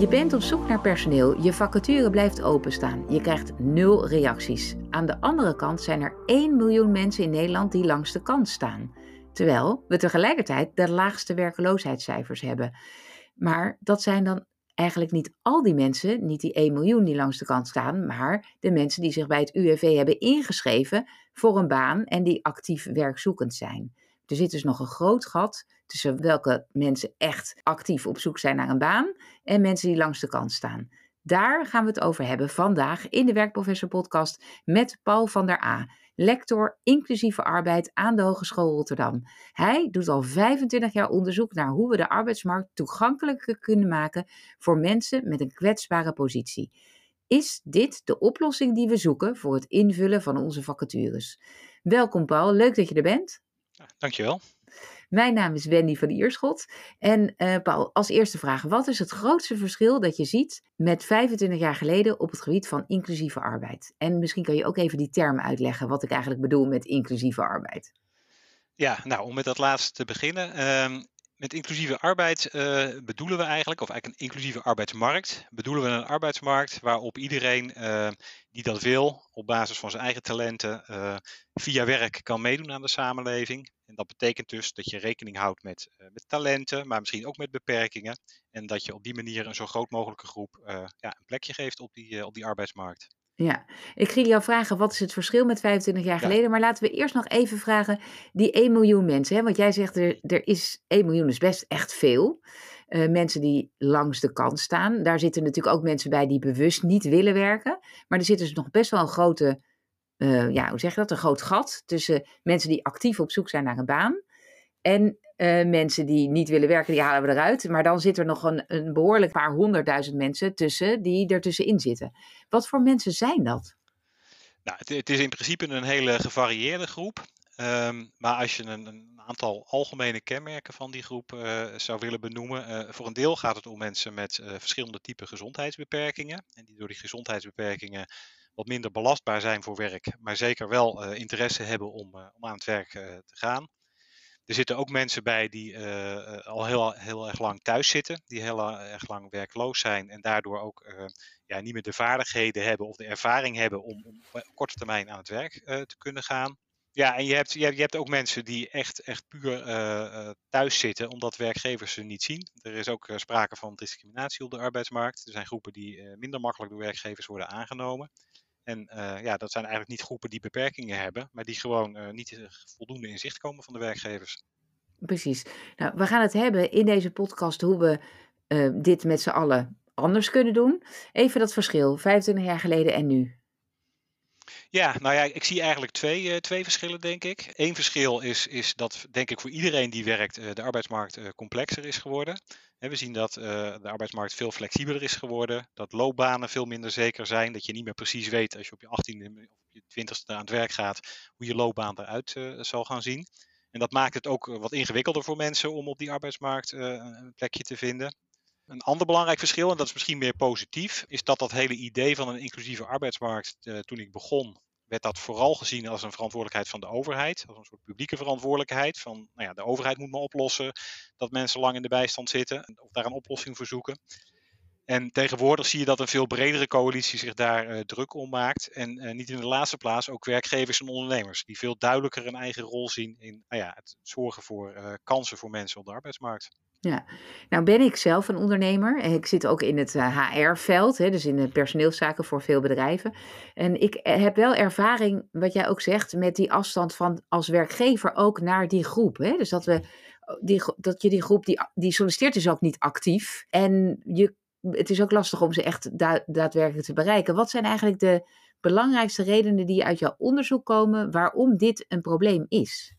Je bent op zoek naar personeel, je vacature blijft openstaan, je krijgt nul reacties. Aan de andere kant zijn er 1 miljoen mensen in Nederland die langs de kant staan. Terwijl we tegelijkertijd de laagste werkeloosheidscijfers hebben. Maar dat zijn dan eigenlijk niet al die mensen, niet die 1 miljoen die langs de kant staan, maar de mensen die zich bij het UWV hebben ingeschreven voor een baan en die actief werkzoekend zijn. Er zit dus nog een groot gat tussen welke mensen echt actief op zoek zijn naar een baan en mensen die langs de kant staan. Daar gaan we het over hebben vandaag in de Werkprofessor podcast met Paul van der A, lector inclusieve arbeid aan de Hogeschool Rotterdam. Hij doet al 25 jaar onderzoek naar hoe we de arbeidsmarkt toegankelijker kunnen maken voor mensen met een kwetsbare positie. Is dit de oplossing die we zoeken voor het invullen van onze vacatures? Welkom Paul, leuk dat je er bent. Dankjewel. Mijn naam is Wendy van Ierschot. En uh, Paul, als eerste vraag: wat is het grootste verschil dat je ziet met 25 jaar geleden op het gebied van inclusieve arbeid? En misschien kan je ook even die term uitleggen, wat ik eigenlijk bedoel met inclusieve arbeid. Ja, nou, om met dat laatste te beginnen. Uh, met inclusieve arbeid uh, bedoelen we eigenlijk, of eigenlijk een inclusieve arbeidsmarkt, bedoelen we een arbeidsmarkt waarop iedereen uh, die dat wil, op basis van zijn eigen talenten, uh, via werk kan meedoen aan de samenleving. En dat betekent dus dat je rekening houdt met, met talenten, maar misschien ook met beperkingen. En dat je op die manier een zo groot mogelijke groep ja, een plekje geeft op die, op die arbeidsmarkt. Ja, ik ging jou vragen wat is het verschil met 25 jaar geleden, maar laten we eerst nog even vragen die 1 miljoen mensen. Hè? Want jij zegt er, er is 1 miljoen is best echt veel. Uh, mensen die langs de kant staan. Daar zitten natuurlijk ook mensen bij die bewust niet willen werken. Maar er zit dus nog best wel een grote, uh, ja, hoe zeg je dat? Een groot gat tussen mensen die actief op zoek zijn naar een baan. En uh, mensen die niet willen werken, die halen we eruit. Maar dan zit er nog een, een behoorlijk paar honderdduizend mensen tussen die ertussenin zitten. Wat voor mensen zijn dat? Nou, het, is in principe een hele gevarieerde groep. Um, maar als je een, een, aantal algemene kenmerken van die groep uh, zou willen benoemen, uh, voor een deel gaat het om mensen met verschillende typen gezondheidsbeperkingen. En die door die gezondheidsbeperkingen wat minder belastbaar zijn voor werk, maar zeker wel interesse hebben om, om aan het werk te gaan. Er zitten ook mensen bij die uh, al heel, heel erg lang thuis zitten, die heel erg lang werkloos zijn en daardoor ook ja, niet meer de vaardigheden hebben of de ervaring hebben om, op korte termijn aan het werk te kunnen gaan. Ja, en je hebt, je hebt, je hebt ook mensen die echt, echt puur thuis zitten omdat werkgevers ze niet zien. Er is ook sprake van discriminatie op de arbeidsmarkt. Er zijn groepen die minder makkelijk door werkgevers worden aangenomen. En uh, ja, dat zijn eigenlijk niet groepen die beperkingen hebben, maar die gewoon uh, niet voldoende in zicht komen van de werkgevers. Precies. Nou, we gaan het hebben in deze podcast hoe we dit met z'n allen anders kunnen doen. Even dat verschil, 25 jaar geleden en nu. Ja, nou ja, ik zie eigenlijk twee, uh, twee verschillen, denk ik. Eén verschil is, is dat, denk ik, voor iedereen die werkt, uh, de arbeidsmarkt uh, complexer is geworden. we zien dat de arbeidsmarkt veel flexibeler is geworden, dat loopbanen veel minder zeker zijn, dat je niet meer precies weet als je op je 18e of je 20e aan het werk gaat, hoe je loopbaan eruit zal gaan zien. En dat maakt het ook wat ingewikkelder voor mensen om op die arbeidsmarkt een plekje te vinden. Een ander belangrijk verschil, en dat is misschien meer positief, is dat dat hele idee van een inclusieve arbeidsmarkt, uh, toen ik begon, werd dat vooral gezien als een verantwoordelijkheid van de overheid, als een soort publieke verantwoordelijkheid. Van nou ja, de overheid moet maar oplossen dat mensen lang in de bijstand zitten, of daar een oplossing voor zoeken. En tegenwoordig zie je dat een veel bredere coalitie zich daar uh, druk om maakt. En uh, niet in de laatste plaats ook werkgevers en ondernemers, die veel duidelijker een eigen rol zien in nou ja, het zorgen voor kansen voor mensen op de arbeidsmarkt. Ja, nou ben ik zelf een ondernemer. Ik zit ook in het HR-veld, dus in de personeelszaken voor veel bedrijven. En ik heb wel ervaring, wat jij ook zegt, met die afstand van als werkgever ook naar die groep. Hè? Dus dat, we, die, dat je die groep, die, die solliciteert is ook niet actief. En je, het is ook lastig om ze echt da daadwerkelijk te bereiken. Wat zijn eigenlijk de belangrijkste redenen die uit jouw onderzoek komen waarom dit een probleem is?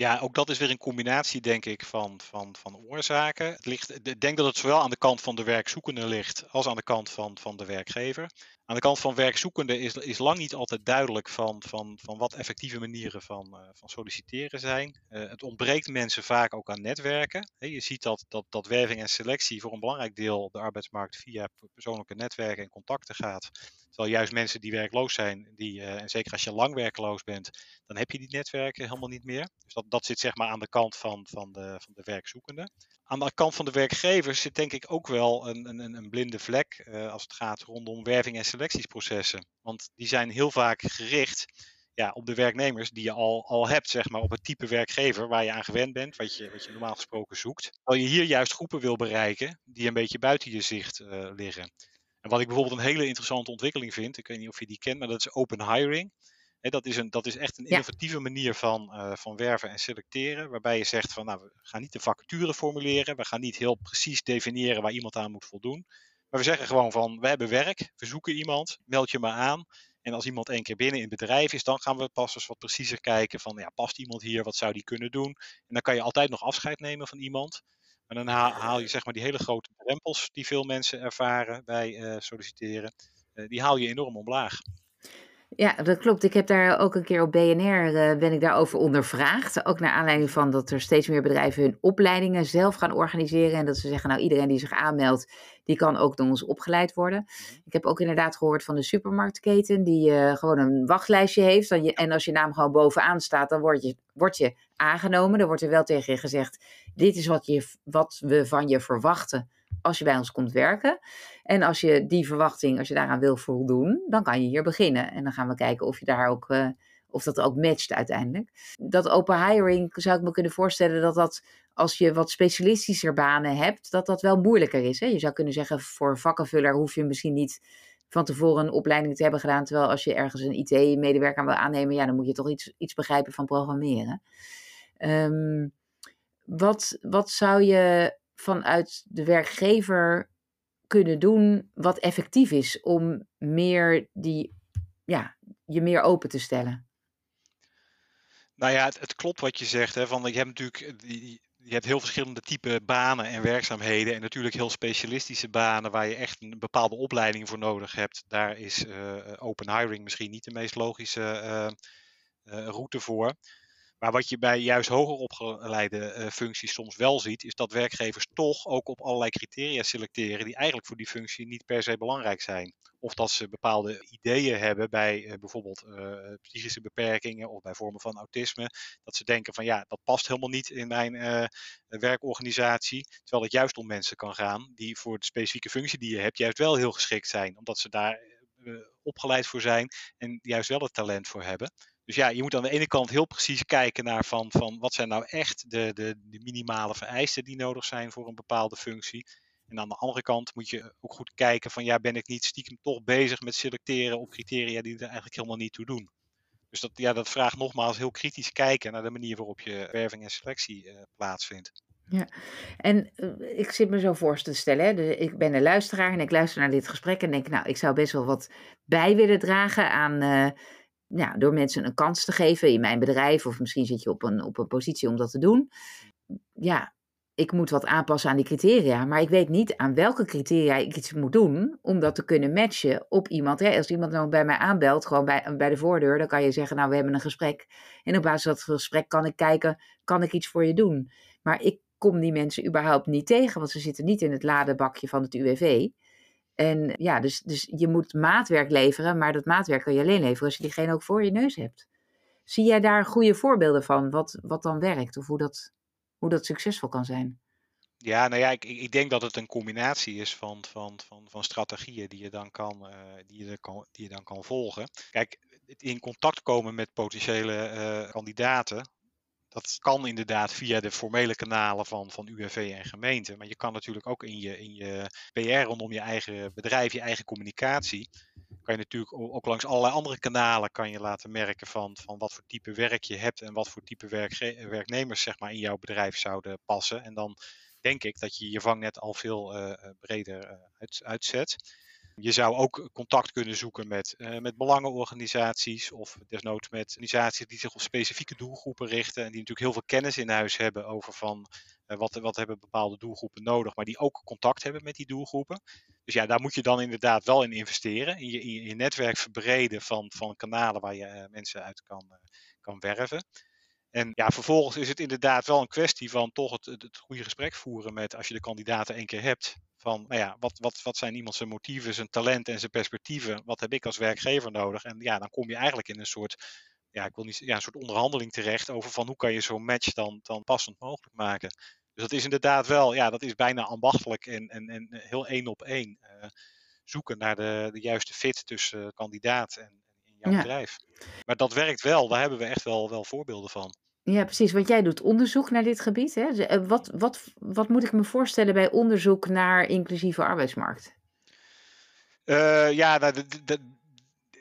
Ja, ook dat is weer een combinatie, denk ik, van, van, van oorzaken. Het ligt, ik denk dat het zowel aan de kant van de werkzoekende ligt als aan de kant van, van de werkgever. Aan de kant van werkzoekende is, is lang niet altijd duidelijk van, van, van wat effectieve manieren van, uh, van solliciteren zijn. Uh, het ontbreekt mensen vaak ook aan netwerken. Je ziet dat, dat, dat werving en selectie voor een belangrijk deel de arbeidsmarkt via persoonlijke netwerken en contacten gaat. Terwijl juist mensen die werkloos zijn, die, uh, en zeker als je lang werkloos bent, dan heb je die netwerken helemaal niet meer. Dus dat, dat zit zeg maar aan de kant van, van, de, van de werkzoekende. aan de kant van de werkgevers zit denk ik ook wel een, een, een blinde vlek als het gaat rondom werving- en selectiesprocessen. Want die zijn heel vaak gericht ja, op de werknemers die je al, al hebt, zeg maar, op het type werkgever waar je aan gewend bent, wat je, wat je normaal gesproken zoekt. Terwijl je hier juist groepen wil bereiken die een beetje buiten je zicht uh, liggen. En wat ik bijvoorbeeld een hele interessante ontwikkeling vind, ik weet niet of je die kent, maar dat is open hiring. dat, is een, dat is echt een innovatieve manier van, uh, van werven en selecteren. Waarbij je zegt van nou, we gaan niet de vacature formuleren. We gaan niet heel precies definiëren waar iemand aan moet voldoen. Maar we zeggen gewoon van we hebben werk, we zoeken iemand, meld je maar aan. En als iemand één keer binnen in het bedrijf is, dan gaan we pas eens wat preciezer kijken van ja, past iemand hier, wat zou die kunnen doen? En dan kan je altijd nog afscheid nemen van iemand. Maar dan haal je zeg maar die hele grote drempels die veel mensen ervaren bij uh, solliciteren, uh, die haal je enorm omlaag. Ja, dat klopt. Ik heb daar ook een keer op BNR uh, ben ik daarover ondervraagd. Ook naar aanleiding van dat er steeds meer bedrijven hun opleidingen zelf gaan organiseren. En dat ze zeggen, nou iedereen die zich aanmeldt, die kan ook door ons opgeleid worden. Ik heb ook inderdaad gehoord van de supermarktketen die uh, gewoon een wachtlijstje heeft. En, je, en als je naam gewoon bovenaan staat, dan word je, word je aangenomen. Dan wordt er wel tegen je gezegd, dit is wat, je, wat we van je verwachten als je bij ons komt werken. En als je die verwachting, als je daaraan wil voldoen, dan kan je hier beginnen. En dan gaan we kijken of je daar ook, uh, of dat ook matcht uiteindelijk. Dat open hiring zou ik me kunnen voorstellen dat dat als je wat specialistischer banen hebt, dat dat wel moeilijker is. Hè? Je zou kunnen zeggen, voor vakkenvuller hoef je misschien niet van tevoren een opleiding te hebben gedaan. Terwijl als je ergens een IT-medewerker wil aannemen, ja, dan moet je toch iets, iets begrijpen van programmeren. Um, wat, wat zou je vanuit de werkgever kunnen doen wat effectief is om meer die, ja, je meer open te stellen? Nou ja, het, klopt wat je zegt. Hè, van, je hebt natuurlijk die, je hebt heel verschillende type banen en werkzaamheden. En natuurlijk heel specialistische banen waar je echt een bepaalde opleiding voor nodig hebt. Daar is uh, open hiring misschien niet de meest logische uh, route voor. Maar wat je bij juist hoger opgeleide uh, functies soms wel ziet, is dat werkgevers toch ook op allerlei criteria selecteren die eigenlijk voor die functie niet per se belangrijk zijn. Of dat ze bepaalde ideeën hebben bij uh, bijvoorbeeld uh, psychische beperkingen of bij vormen van autisme. Dat ze denken van ja, dat past helemaal niet in mijn werkorganisatie. Terwijl het juist om mensen kan gaan die voor de specifieke functie die je hebt juist wel heel geschikt zijn. Omdat ze daar opgeleid voor zijn en juist wel het talent voor hebben. Dus ja, je moet aan de ene kant heel precies kijken naar van, van wat zijn nou echt de, de, de minimale vereisten die nodig zijn voor een bepaalde functie. En aan de andere kant moet je ook goed kijken van ja, ben ik niet stiekem toch bezig met selecteren op criteria die er eigenlijk helemaal niet toe doen. Dus dat, ja, dat vraagt nogmaals heel kritisch kijken naar de manier waarop je werving en selectie uh, plaatsvindt. Ja, en uh, ik zit me zo voor te stellen, hè? Dus ik ben een luisteraar en ik luister naar dit gesprek en denk, nou, ik zou best wel wat bij willen dragen aan, uh, ja, door mensen een kans te geven in mijn bedrijf, of misschien zit je op een, op een positie om dat te doen. Ja, ik moet wat aanpassen aan die criteria, maar ik weet niet aan welke criteria ik iets moet doen om dat te kunnen matchen op iemand. Hè? Als iemand nou bij mij aanbelt, gewoon bij, bij de voordeur, dan kan je zeggen, nou, we hebben een gesprek. En op basis van dat gesprek kan ik kijken, kan ik iets voor je doen? Maar ik kom die mensen überhaupt niet tegen, want ze zitten niet in het ladebakje van het UWV. En ja, dus, dus je moet maatwerk leveren, maar dat maatwerk kan je alleen leveren als je diegene ook voor je neus hebt. Zie jij daar goede voorbeelden van, wat, wat dan werkt of hoe dat, hoe dat succesvol kan zijn? Ja, nou ja, ik, ik denk dat het een combinatie is van, van, van, van strategieën die je, dan kan, uh, die, je kan, die je dan kan volgen. Kijk, in contact komen met potentiële uh, kandidaten, dat kan inderdaad via de formele kanalen van, van UWV en gemeente. Maar je kan natuurlijk ook in je, in je PR rondom je eigen bedrijf, je eigen communicatie. Kan je natuurlijk ook langs allerlei andere kanalen kan je laten merken van, van wat voor type werk je hebt en wat voor type werknemers zeg maar, in jouw bedrijf zouden passen. En dan denk ik dat je je vangnet al veel uh, breder uh, uit, uitzet. Je zou ook contact kunnen zoeken met, uh, met belangenorganisaties of desnoods met organisaties die zich op specifieke doelgroepen richten en die natuurlijk heel veel kennis in huis hebben over van uh, wat, wat hebben bepaalde doelgroepen nodig, maar die ook contact hebben met die doelgroepen. Dus ja, daar moet je dan inderdaad wel in investeren, in je, in je netwerk verbreden van, van kanalen waar je uh, mensen uit kan, kan werven. En ja, vervolgens is het inderdaad wel een kwestie van toch het, het, goede gesprek voeren met als je de kandidaten één keer hebt. Van, nou ja, wat, wat, wat zijn iemand zijn motieven, zijn talent en zijn perspectieven? Wat heb ik als werkgever nodig? En ja, dan kom je eigenlijk in een soort, ja, ik wil niet, ja, een soort onderhandeling terecht over van hoe kan je zo'n match dan, dan passend mogelijk maken. Dus dat is inderdaad wel, ja, dat is bijna ambachtelijk en, en, en heel één op één zoeken naar de, de juiste fit tussen kandidaat en, en jouw bedrijf. Maar dat werkt wel, daar hebben we echt wel, wel voorbeelden van. Ja, precies. Want jij doet onderzoek naar dit gebied. Hè? Dus, eh, wat, wat, wat moet ik me voorstellen bij onderzoek naar inclusieve arbeidsmarkt? Uh, ja, nou,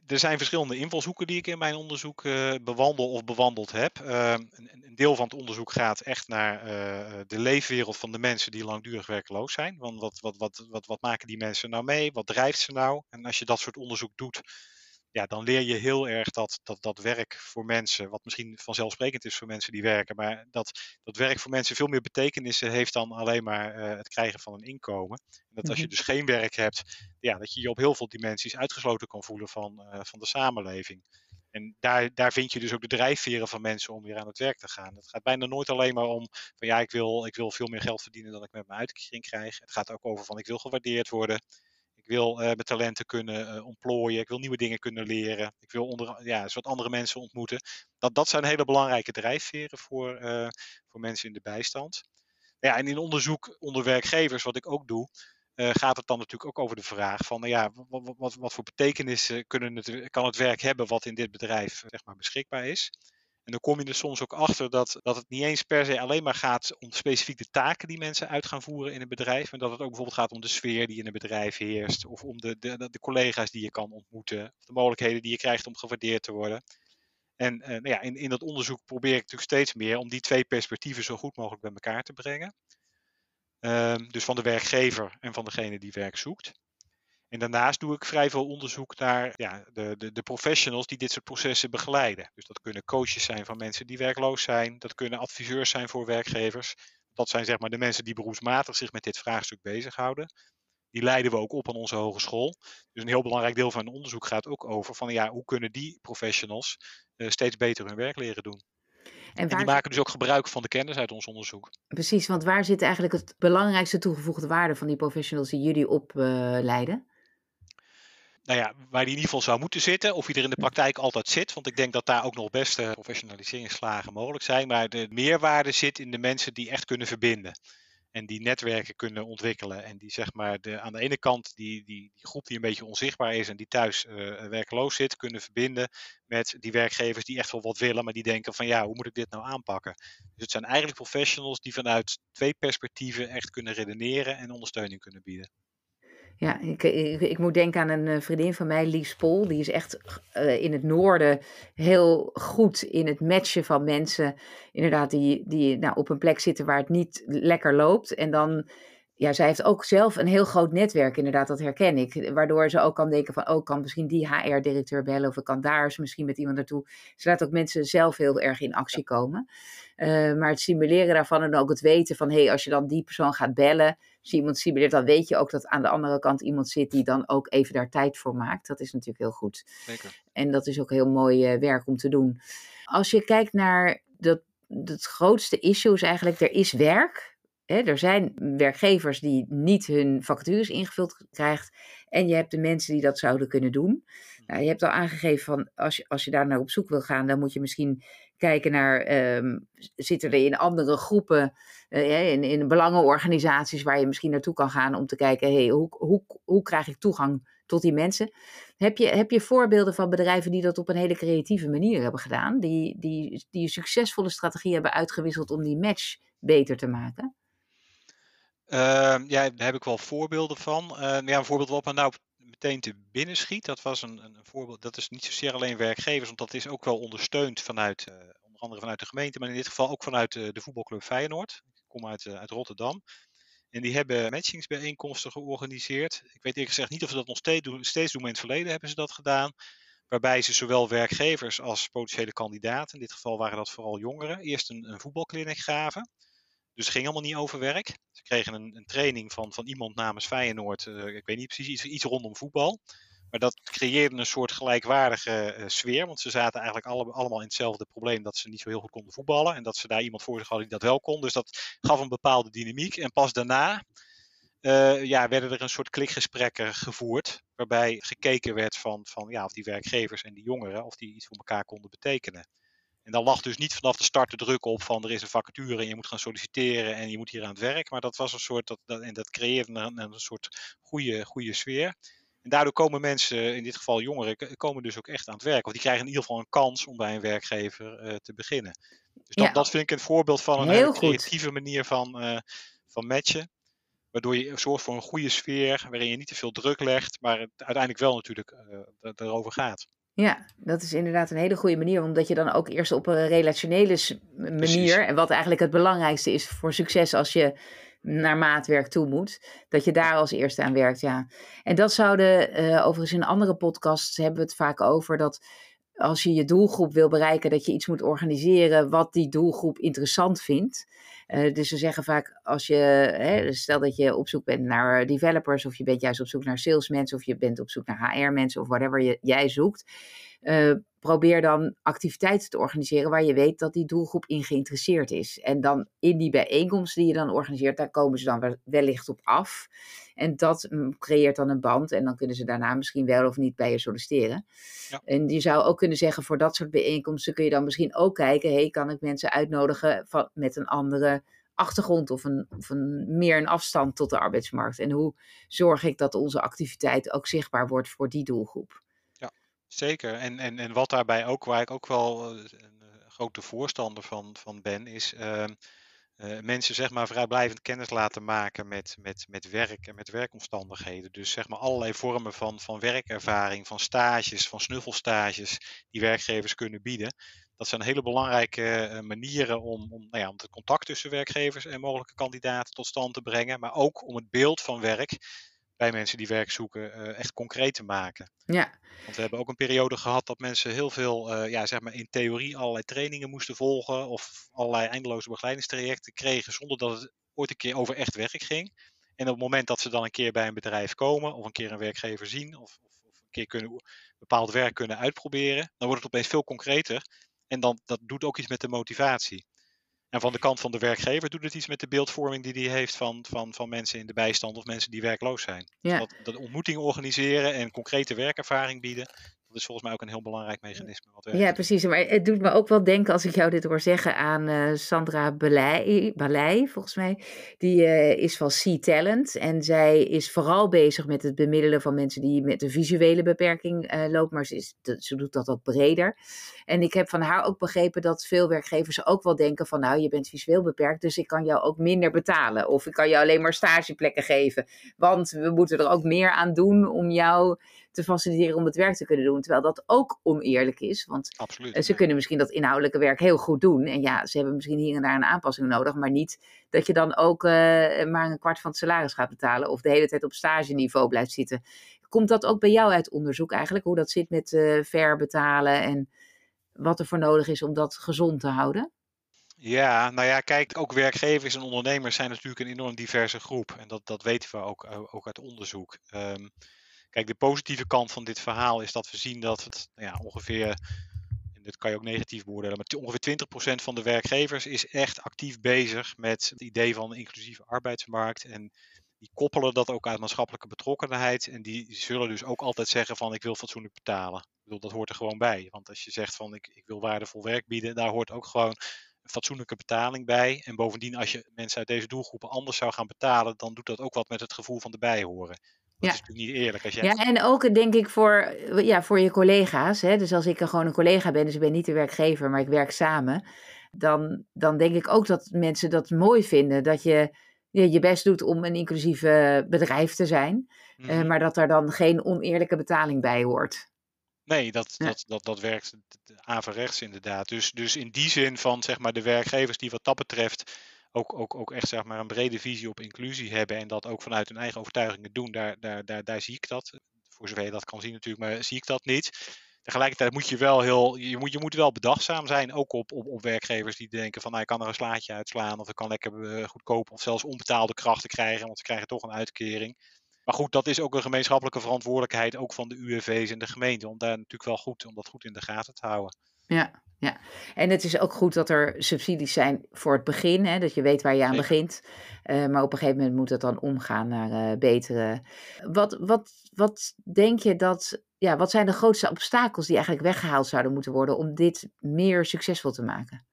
er zijn verschillende invalshoeken die ik in mijn onderzoek uh, bewandel of bewandeld heb. Een, een, deel van het onderzoek gaat echt naar de leefwereld van de mensen die langdurig werkloos zijn. Want wat, wat, wat, wat, wat maken die mensen nou mee? Wat drijft ze nou? En als je dat soort onderzoek doet, ja, dan leer je heel erg dat, dat, dat werk voor mensen, wat misschien vanzelfsprekend is voor mensen die werken, maar dat, dat werk voor mensen veel meer betekenissen heeft dan alleen maar uh, het krijgen van een inkomen. En dat als je mhm. dus geen werk hebt, ja, dat je je op heel veel dimensies uitgesloten kan voelen van, uh, van de samenleving. En daar, daar vind je dus ook de drijfveren van mensen om weer aan het werk te gaan. Het gaat bijna nooit alleen maar om van ja, ik wil, ik wil veel meer geld verdienen dan ik met mijn uitkering krijg. Het gaat ook over van ik wil gewaardeerd worden wil uh, mijn talenten kunnen uh, ontplooien. Ik wil nieuwe dingen kunnen leren. Ik wil onder, ja, soort andere mensen ontmoeten. Dat, dat zijn hele belangrijke drijfveren voor, uh, voor mensen in de bijstand. Ja, en in onderzoek onder werkgevers, wat ik ook doe, gaat het dan natuurlijk ook over de vraag van, nou ja, wat, wat, wat voor betekenis kunnen het, kan het werk hebben wat in dit bedrijf zeg maar, beschikbaar is. En dan kom je er soms ook achter dat, dat het niet eens per se alleen maar gaat om specifiek de taken die mensen uit gaan voeren in een bedrijf. Maar dat het ook bijvoorbeeld gaat om de sfeer die in een bedrijf heerst. Of om de, de, de collega's die je kan ontmoeten. Of de mogelijkheden die je krijgt om gewaardeerd te worden. En uh, nou ja, in, in dat onderzoek probeer ik natuurlijk steeds meer om die twee perspectieven zo goed mogelijk bij elkaar te brengen. Um, dus van de werkgever en van degene die werk zoekt. En daarnaast doe ik vrij veel onderzoek naar ja, de, de, de, professionals die dit soort processen begeleiden. Dus dat kunnen coaches zijn van mensen die werkloos zijn, dat kunnen adviseurs zijn voor werkgevers. Dat zijn zeg maar de mensen die beroepsmatig zich met dit vraagstuk bezighouden. Die leiden we ook op aan onze hogeschool. Dus een heel belangrijk deel van het onderzoek gaat ook over van ja, hoe kunnen die professionals uh, steeds beter hun werk leren doen. En, en die maken dus ook gebruik van de kennis uit ons onderzoek. Precies, want waar zit eigenlijk het belangrijkste toegevoegde waarde van die professionals die jullie opleiden? Nou ja, waar die in ieder geval zou moeten zitten. Of hij er in de praktijk altijd zit. Want ik denk dat daar ook nog best uh, professionaliseringsslagen mogelijk zijn. Maar de meerwaarde zit in de mensen die echt kunnen verbinden. En die netwerken kunnen ontwikkelen. En die zeg maar de, aan de ene kant die, die, die groep die een beetje onzichtbaar is en die thuis uh, werkloos zit, kunnen verbinden met die werkgevers die echt wel wat willen, maar die denken van ja, hoe moet ik dit nou aanpakken? Dus het zijn eigenlijk professionals die vanuit twee perspectieven echt kunnen redeneren en ondersteuning kunnen bieden. Ja, ik, ik, ik, moet denken aan een eh, vriendin van mij, Lies Pol. Die is echt uh, in het noorden heel goed in het matchen van mensen. Inderdaad, die, die nou, op een plek zitten waar het niet lekker loopt. En dan, ja, zij heeft ook zelf een heel groot netwerk, inderdaad, dat herken ik. Waardoor ze ook kan denken van, oh, ik kan misschien die HR-directeur bellen. Of ik kan daar eens misschien met iemand naartoe. Ze laat ook mensen zelf heel erg in actie komen. Uh, maar het simuleren daarvan en ook het weten van, hé, hey, als je dan die persoon gaat bellen als je iemand simuleert, dan weet je ook dat aan de andere kant iemand zit die dan ook even daar tijd voor maakt. Dat is natuurlijk heel goed. Zeker. En dat is ook heel mooi uh, werk om te doen. Als je kijkt naar dat, het grootste issue is eigenlijk, er is werk. Hè, er zijn werkgevers die niet hun vacatures ingevuld krijgen. En je hebt de mensen die dat zouden kunnen doen. Nou, je hebt al aangegeven van als je, als je daar naar op zoek wil gaan, dan moet je misschien kijken naar, um, zitten er in andere groepen, uh, in, in belangenorganisaties waar je misschien naartoe kan gaan om te kijken, hey, hoe, hoe, hoe krijg ik toegang tot die mensen? Heb je, heb je voorbeelden van bedrijven die dat op een hele creatieve manier hebben gedaan, die, die, die een succesvolle strategie hebben uitgewisseld om die match beter te maken? Uh, ja, daar heb ik wel voorbeelden van. Uh, ja, een voorbeeld wat me nou meteen te binnen schiet. Dat was een, een, voorbeeld. Dat is niet zozeer alleen werkgevers, want dat is ook wel ondersteund vanuit, uh, onder andere vanuit de gemeente, maar in dit geval ook vanuit uh, de voetbalclub Feyenoord. Ik kom uit, uh, uit Rotterdam. En die hebben matchingsbijeenkomsten georganiseerd. Ik weet eerlijk gezegd niet of ze dat nog steeds doen, steeds doen, in het verleden hebben ze dat gedaan. Waarbij ze zowel werkgevers als potentiële kandidaten, in dit geval waren dat vooral jongeren, eerst een, een voetbalkliniek gaven. Dus het ging allemaal niet over werk. Ze kregen een, een training van, van iemand namens Feyenoord. Uh, ik weet niet precies, iets, iets rondom voetbal. Maar dat creëerde een soort gelijkwaardige uh, sfeer. Want ze zaten eigenlijk alle, allemaal in hetzelfde probleem dat ze niet zo heel goed konden voetballen. En dat ze daar iemand voor zich hadden die dat wel kon. Dus dat gaf een bepaalde dynamiek. En pas daarna uh, ja, werden er een soort klikgesprekken gevoerd. Waarbij gekeken werd van, van ja, of die werkgevers en die jongeren, of die iets voor elkaar konden betekenen. En dan lag dus niet vanaf de start de druk op van er is een vacature en je moet gaan solliciteren en je moet hier aan het werk. Maar dat was een soort, dat, dat en dat creëerde een, een soort goede, goede sfeer. En daardoor komen mensen, in dit geval jongeren, komen dus ook echt aan het werk. Of die krijgen in ieder geval een kans om bij een werkgever uh, te beginnen. Dus dat, dat vind ik een voorbeeld van een hele creatieve manier van, uh, van matchen. Waardoor je zorgt voor een goede sfeer, waarin je niet te veel druk legt, maar het uiteindelijk wel natuurlijk uh, erover gaat. Ja, dat is inderdaad een hele goede manier, omdat je dan ook eerst op een relationele manier, en wat eigenlijk het belangrijkste is voor succes als je naar maatwerk toe moet, dat je daar als eerste aan werkt. Ja. En dat zouden, uh, overigens in andere podcasts hebben we het vaak over dat als je je doelgroep wil bereiken, dat je iets moet organiseren wat die doelgroep interessant vindt. Uh, dus ze zeggen vaak, als je, hè, stel dat je op zoek bent naar developers, of je bent juist op zoek naar salesmensen, of je bent op zoek naar HR-mensen, of whatever je, jij zoekt. Uh, probeer dan activiteiten te organiseren waar je weet dat die doelgroep in geïnteresseerd is. En dan in die bijeenkomsten die je dan organiseert, daar komen ze dan wellicht op af. En dat mm, creëert dan een band en dan kunnen ze daarna misschien wel of niet bij je solliciteren. Ja. En je zou ook kunnen zeggen, voor dat soort bijeenkomsten kun je dan misschien ook kijken, hey, kan ik mensen uitnodigen van, met een andere achtergrond of, een, of een, meer een afstand tot de arbeidsmarkt? En hoe zorg ik dat onze activiteit ook zichtbaar wordt voor die doelgroep? Zeker. En, en, en wat daarbij ook, waar ik ook wel eh, een eh, grote voorstander van, van ben, is uh, uh, mensen zeg maar vrijblijvend kennis laten maken met, met, met werk en met werkomstandigheden. Dus zeg maar allerlei vormen van, van werkervaring, van stages, van snuffelstages die werkgevers kunnen bieden. Dat zijn hele belangrijke manieren om, om, nou ja, om het contact tussen werkgevers en mogelijke kandidaten tot stand te brengen. Maar ook om het beeld van werk bij mensen die werk zoeken uh, echt concreet te maken. Ja. Want we hebben ook een periode gehad dat mensen heel veel, uh, ja, zeg maar in theorie allerlei trainingen moesten volgen of allerlei eindeloze begeleidingstrajecten kregen zonder dat het ooit een keer over echt werk ging. En op het moment dat ze dan een keer bij een bedrijf komen of een keer een werkgever zien of, of, of een keer kunnen, bepaald werk kunnen uitproberen, dan wordt het opeens veel concreter. En dan, dat doet ook iets met de motivatie. En van de kant van de werkgever doet het iets met de beeldvorming die hij heeft van, van, van mensen in de bijstand of mensen die werkloos zijn. Ja. Dat, dat ontmoetingen organiseren en concrete werkervaring bieden, dat is volgens mij ook een heel belangrijk mechanisme. Wat ja, precies. Maar het doet me ook wel denken, als ik jou dit hoor zeggen, aan uh, Sandra Balei, volgens mij. Die uh, is van Sea Talent. En zij is vooral bezig met het bemiddelen van mensen die met een visuele beperking uh, lopen. Maar ze, ze doet dat ook breder. En ik heb van haar ook begrepen dat veel werkgevers ook wel denken van, nou, je bent visueel beperkt, dus ik kan jou ook minder betalen. Of ik kan jou alleen maar stageplekken geven. Want we moeten er ook meer aan doen om jou te faciliteren om het werk te kunnen doen. Terwijl dat ook oneerlijk is. Want Absoluut, eh, ze kunnen misschien dat inhoudelijke werk heel goed doen. En ja, ze hebben misschien hier en daar een aanpassing nodig. Maar niet dat je dan ook uh, maar een kwart van het salaris gaat betalen. Of de hele tijd op stageniveau blijft zitten. Komt dat ook bij jou uit onderzoek eigenlijk? Hoe dat zit met uh, ver betalen en wat er voor nodig is om dat gezond te houden? Ja, nou ja, kijk, ook werkgevers en ondernemers zijn natuurlijk een enorm diverse groep. En dat, dat weten we ook, ook uit onderzoek. Um, Kijk, de positieve kant van dit verhaal is dat we zien dat het nou ja, ongeveer, en dit kan je ook negatief beoordelen, maar ongeveer 20% van de werkgevers is echt actief bezig met het idee van een inclusieve arbeidsmarkt. En die koppelen dat ook uit maatschappelijke betrokkenheid. En die zullen dus ook altijd zeggen van ik wil fatsoenlijk betalen. Ik bedoel, dat hoort er gewoon bij. Want als je zegt van ik, ik wil waardevol werk bieden, daar hoort ook gewoon een fatsoenlijke betaling bij. En bovendien, als je mensen uit deze doelgroepen anders zou gaan betalen, dan doet dat ook wat met het gevoel van de bijhoren. Dat ja. is natuurlijk niet eerlijk. Als jij... Ja, en ook denk ik voor, ja, voor je collega's. Hè? Dus als ik gewoon een collega ben, dus ik ben niet de werkgever, maar ik werk samen. Dan, dan denk ik ook dat mensen dat mooi vinden. Dat je je, je best doet om een inclusief bedrijf te zijn. Mm -hmm. uh, maar dat er dan geen oneerlijke betaling bij hoort. Nee, dat, ja. dat, dat, dat werkt averechts inderdaad. Dus, dus in die zin van zeg maar, de werkgevers die wat dat betreft ook, ook, ook echt zeg maar, een brede visie op inclusie hebben en dat ook vanuit hun eigen overtuigingen doen, daar, daar, daar, daar zie ik dat. Voor zover je dat kan zien natuurlijk, maar zie ik dat niet. Tegelijkertijd moet je wel heel, je moet, je moet wel bedachtzaam zijn, ook op, op, op werkgevers die denken van nou, ik kan er een slaatje uitslaan of ik kan lekker uh, goedkoop of zelfs onbetaalde krachten krijgen, want ze krijgen toch een uitkering. Maar goed, dat is ook een gemeenschappelijke verantwoordelijkheid ook van de UWV's en de gemeente om daar natuurlijk wel goed, om dat goed in de gaten te houden. Ja, ja. En het is ook goed dat er subsidies zijn voor het begin, hè, dat je weet waar je aan begint. Uh, maar op een gegeven moment moet het dan omgaan naar uh, betere. Wat, wat, wat denk je dat, ja, wat zijn de grootste obstakels die eigenlijk weggehaald zouden moeten worden om dit meer succesvol te maken?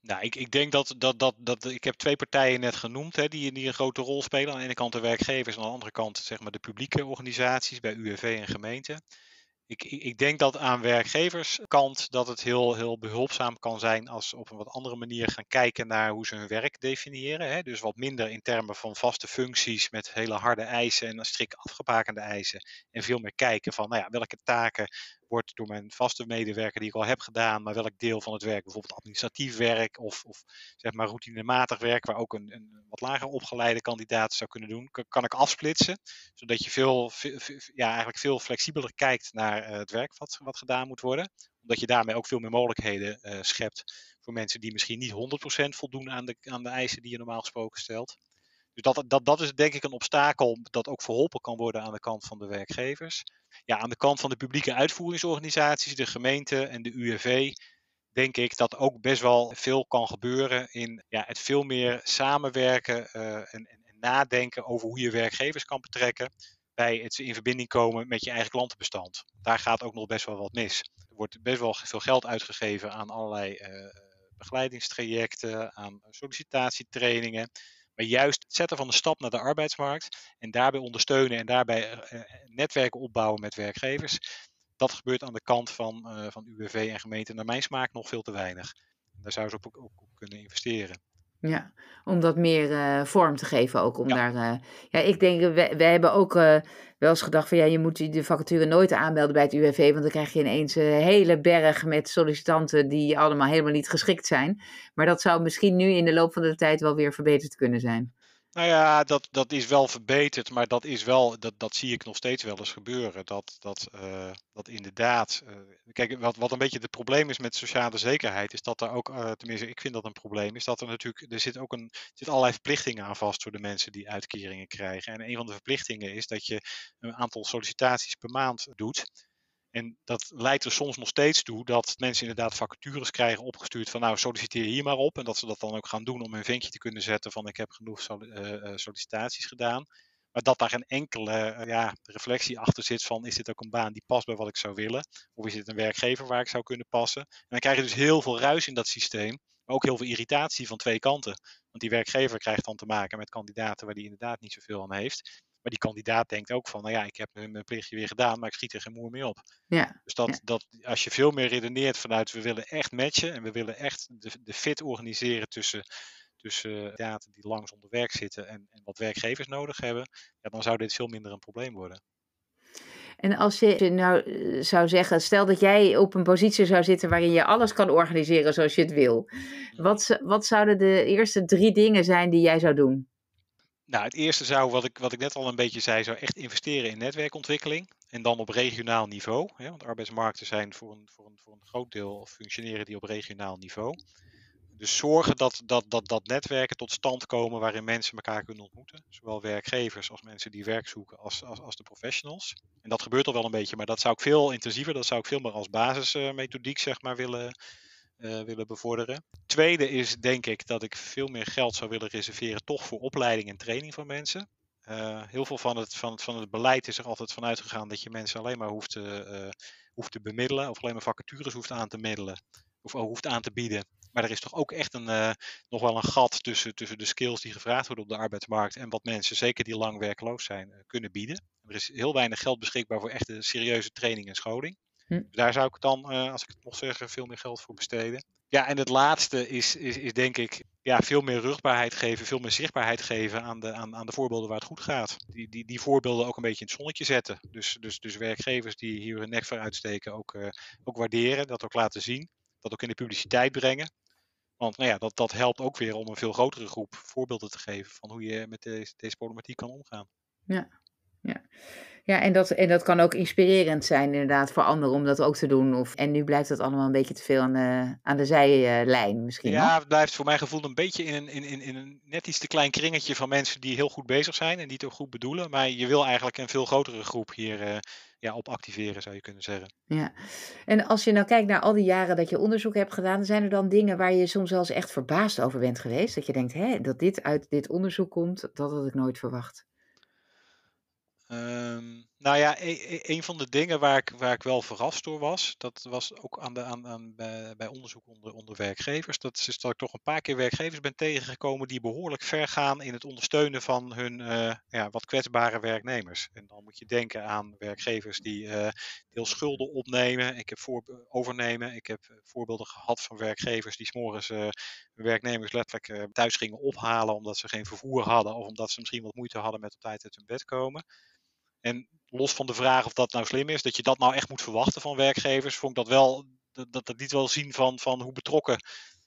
Nou, ik, ik denk dat, dat, dat, dat ik heb twee partijen net genoemd hè, die, die een grote rol spelen. Aan de ene kant de werkgevers, aan de andere kant zeg maar, de publieke organisaties bij UWV en gemeenten. Ik, ik, denk dat aan werkgeverskant dat het heel, heel behulpzaam kan zijn als we op een wat andere manier gaan kijken naar hoe ze hun werk definiëren. Hè? Dus wat minder in termen van vaste functies met hele harde eisen en strikt afgebakende eisen. En veel meer kijken van nou ja, welke taken wordt door mijn vaste medewerker die ik al heb gedaan, maar welk deel van het werk, bijvoorbeeld administratief werk of, of zeg maar routinematig werk, waar ook een, een wat lager opgeleide kandidaat zou kunnen doen, kan, ik afsplitsen, zodat je veel, ja, eigenlijk veel flexibeler kijkt naar uh, het werk wat, wat gedaan moet worden, omdat je daarmee ook veel meer mogelijkheden uh, schept voor mensen die misschien niet 100% voldoen aan de, aan de eisen die je normaal gesproken stelt. Dus dat, dat, dat is denk ik een obstakel dat ook verholpen kan worden aan de kant van de werkgevers. Ja, aan de kant van de publieke uitvoeringsorganisaties, de gemeente en de UWV, denk ik dat ook best wel veel kan gebeuren in ja, het veel meer samenwerken en, en, en, nadenken over hoe je werkgevers kan betrekken bij het in verbinding komen met je eigen klantenbestand. Daar gaat ook nog best wel wat mis. Er wordt best wel veel geld uitgegeven aan allerlei uh, begeleidingstrajecten, aan sollicitatietrainingen. Maar juist het zetten van de stap naar de arbeidsmarkt en daarbij ondersteunen en daarbij uh, netwerken opbouwen met werkgevers. Dat gebeurt aan de kant van, uh, van UWV en gemeente naar mijn smaak nog veel te weinig. Daar zouden ze op, op kunnen investeren. Ja, om dat meer uh, vorm te geven ook. Om ja. Daar, uh, ja, ik denk, we, we hebben ook uh, wel eens gedacht van ja, je moet de vacature nooit aanmelden bij het UWV, want dan krijg je ineens een hele berg met sollicitanten die allemaal helemaal niet geschikt zijn. Maar dat zou misschien nu in de loop van de tijd wel weer verbeterd kunnen zijn. Nou ja, dat, dat is wel verbeterd, maar dat is wel, dat, dat zie ik nog steeds wel eens gebeuren. Dat, dat, uh, dat inderdaad. Uh, kijk, wat, wat een beetje het probleem is met sociale zekerheid, is dat er ook, uh, tenminste, ik vind dat een probleem, is dat er natuurlijk, er zit ook een, zit allerlei verplichtingen aan vast voor de mensen die uitkeringen krijgen. En een van de verplichtingen is dat je een aantal sollicitaties per maand doet. En dat leidt er soms nog steeds toe dat mensen inderdaad vacatures krijgen opgestuurd van nou solliciteer hier maar op. En dat ze dat dan ook gaan doen om een vinkje te kunnen zetten van ik heb genoeg uh, sollicitaties gedaan. Maar dat daar geen enkele uh, ja, reflectie achter zit van is dit ook een baan die past bij wat ik zou willen? Of is dit een werkgever waar ik zou kunnen passen? En dan krijg je dus heel veel ruis in dat systeem. Maar ook heel veel irritatie van twee kanten. Want die werkgever krijgt dan te maken met kandidaten waar die inderdaad niet zoveel aan heeft. Maar die kandidaat denkt ook van, nou ja, ik heb mijn plichtje weer gedaan, maar ik schiet er geen moer mee op. Ja, dus dat, ja. dat als je veel meer redeneert vanuit, we willen echt matchen en we willen echt de, de fit organiseren tussen, tussen data die lang zonder werk zitten en, en wat werkgevers nodig hebben, ja, dan zou dit veel minder een probleem worden. En als je nou eh, zou zeggen, stel dat jij op een positie zou zitten waarin je alles kan organiseren zoals je het wil. Wat, wat zouden de eerste drie dingen zijn die jij zou doen? Nou, het eerste zou, wat ik, wat ik net al een beetje zei, zou echt investeren in netwerkontwikkeling. En dan op regionaal niveau. Hè, want arbeidsmarkten zijn voor een, voor, een, voor een groot deel functioneren die op regionaal niveau. Dus zorgen dat, dat, dat, dat netwerken tot stand komen waarin mensen elkaar kunnen ontmoeten. Zowel werkgevers als mensen die werk zoeken als, als, als de professionals. En dat gebeurt al wel een beetje, maar dat zou ik veel intensiever, dat zou ik veel meer als basismethodiek zeg maar willen, uh, willen bevorderen. Tweede is denk ik dat ik veel meer geld zou willen reserveren toch voor opleiding en training van mensen. Uh, heel veel van het, van, van het beleid is er altijd van uitgegaan dat je mensen alleen maar hoeft te, uh, hoeft te bemiddelen of alleen maar vacatures hoeft aan te middelen of hoeft aan te bieden. Maar er is toch ook echt een, nog wel een gat tussen, tussen de skills die gevraagd worden op de arbeidsmarkt en wat mensen, zeker die lang werkloos zijn, kunnen bieden. Er is heel weinig geld beschikbaar voor echte serieuze training en scholing. Hm. Daar zou ik dan, uh, als ik het mocht zeggen, veel meer geld voor besteden. Ja, en het laatste is, is, is denk ik ja, veel meer rugbaarheid geven, veel meer zichtbaarheid geven aan de, aan, aan de voorbeelden waar het goed gaat. Die, die, die voorbeelden ook een beetje in het zonnetje zetten. Dus, dus, dus werkgevers die hier hun nek voor uitsteken ook, uh, ook waarderen, dat ook laten zien, dat ook in de publiciteit brengen. Want nou ja, dat, dat helpt ook weer om een veel grotere groep voorbeelden te geven van hoe je met deze, deze problematiek kan omgaan. Ja, Ja. Ja, en dat, en dat kan ook inspirerend zijn inderdaad voor anderen om dat ook te doen. Of, en nu blijft dat allemaal een beetje te veel aan de, aan de zijlijn misschien Ja, het blijft voor mijn gevoel een beetje in een, in, in, in een net iets te klein kringetje van mensen die heel goed bezig zijn en die het ook goed bedoelen. Maar je wil eigenlijk een veel grotere groep hier eh, ja, op activeren, zou je kunnen zeggen. Ja. En als je nou kijkt naar al die jaren dat je onderzoek hebt gedaan, zijn er dan dingen waar je soms wel eens echt verbaasd over bent geweest? Dat je denkt, hè, dat dit uit dit onderzoek komt, dat had ik nooit verwacht. Ehm, nou ja, e- e- een van de dingen waar ik, waar ik wel verrast door was, dat was ook aan de, aan, aan, bij, bij onderzoek onder, onder werkgevers. Dat is dat ik toch een paar keer werkgevers ben tegengekomen die behoorlijk ver gaan in het ondersteunen van hun eh, ja, wat kwetsbare werknemers. En dan moet je denken aan werkgevers die eh deel schulden opnemen. Ik heb voor, overnemen. Ik heb eh, voorbeelden gehad van werkgevers die s'morgens hun werknemers letterlijk thuis gingen ophalen omdat ze geen vervoer hadden of omdat ze misschien wat moeite hadden met op tijd uit hun bed komen. En los van de vraag of dat nou slim is, dat je dat nou echt moet verwachten van werkgevers, vond ik dat wel, dat, dat, liet wel zien van, van hoe betrokken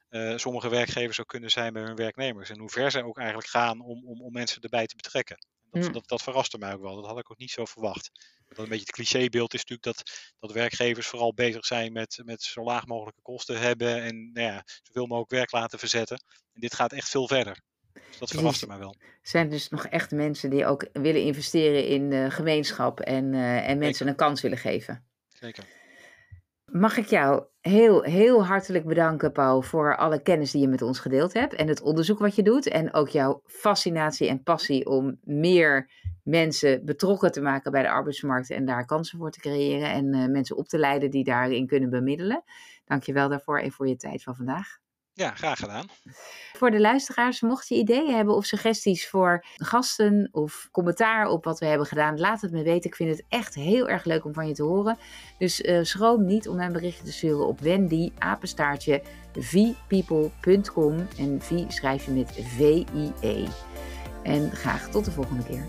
eh, sommige werkgevers ook kunnen zijn bij hun werknemers. En hoe ver zij ook eigenlijk gaan om, om, om mensen erbij te betrekken. Dat, Hm. dat, dat verraste mij ook wel. Dat had ik ook niet zo verwacht. Dat een beetje het clichébeeld is natuurlijk dat, dat werkgevers vooral bezig zijn met, met zo laag mogelijke kosten hebben en nou ja, zoveel mogelijk werk laten verzetten. En dit gaat echt veel verder. Dus dat verraste mij wel. zijn dus nog echt mensen die ook willen investeren in gemeenschap en, eh, en mensen een kans willen geven. Zeker. Mag ik jou heel, heel hartelijk bedanken, Paul, voor alle kennis die je met ons gedeeld hebt en het onderzoek wat je doet. En ook jouw fascinatie en passie om meer mensen betrokken te maken bij de arbeidsmarkt en daar kansen voor te creëren en eh, mensen op te leiden die daarin kunnen bemiddelen. Dank je wel daarvoor en voor je tijd van vandaag. Ja, graag gedaan. Voor de luisteraars, mocht je ideeën hebben of suggesties voor gasten of commentaar op wat we hebben gedaan, laat het me weten. Ik vind het echt heel erg leuk om van je te horen. Dus eh, schroom niet om mij een berichtje te sturen op Wendy, apenstaartje. En V schrijf je met V-I-E. En graag tot de volgende keer.